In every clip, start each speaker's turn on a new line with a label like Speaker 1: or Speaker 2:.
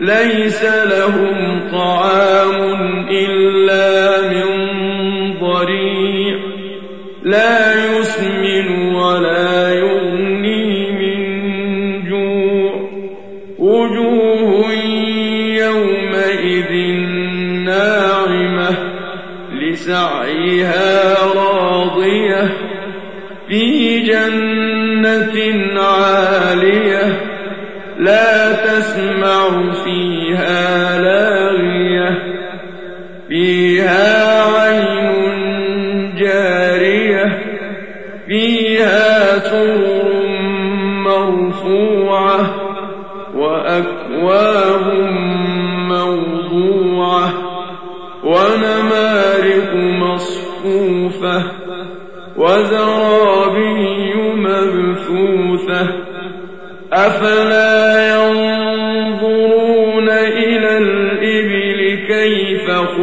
Speaker 1: ليس لهم طعام إلا من ضريع. لا يسمن ولا يغني من جوع. وجوه يومئذ ناعمة لسعيها لا تسمع فيها لاغية. فيها عين جارية. فيها سرر مرفوعة وأكواب موضوعة ونمارق مصفوفة وزرابي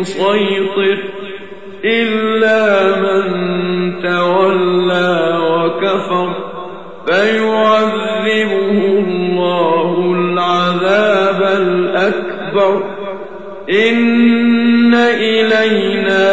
Speaker 1: بمسيطر إلا من تولى وكفر فيعذبه الله العذاب الأكبر إن إلينا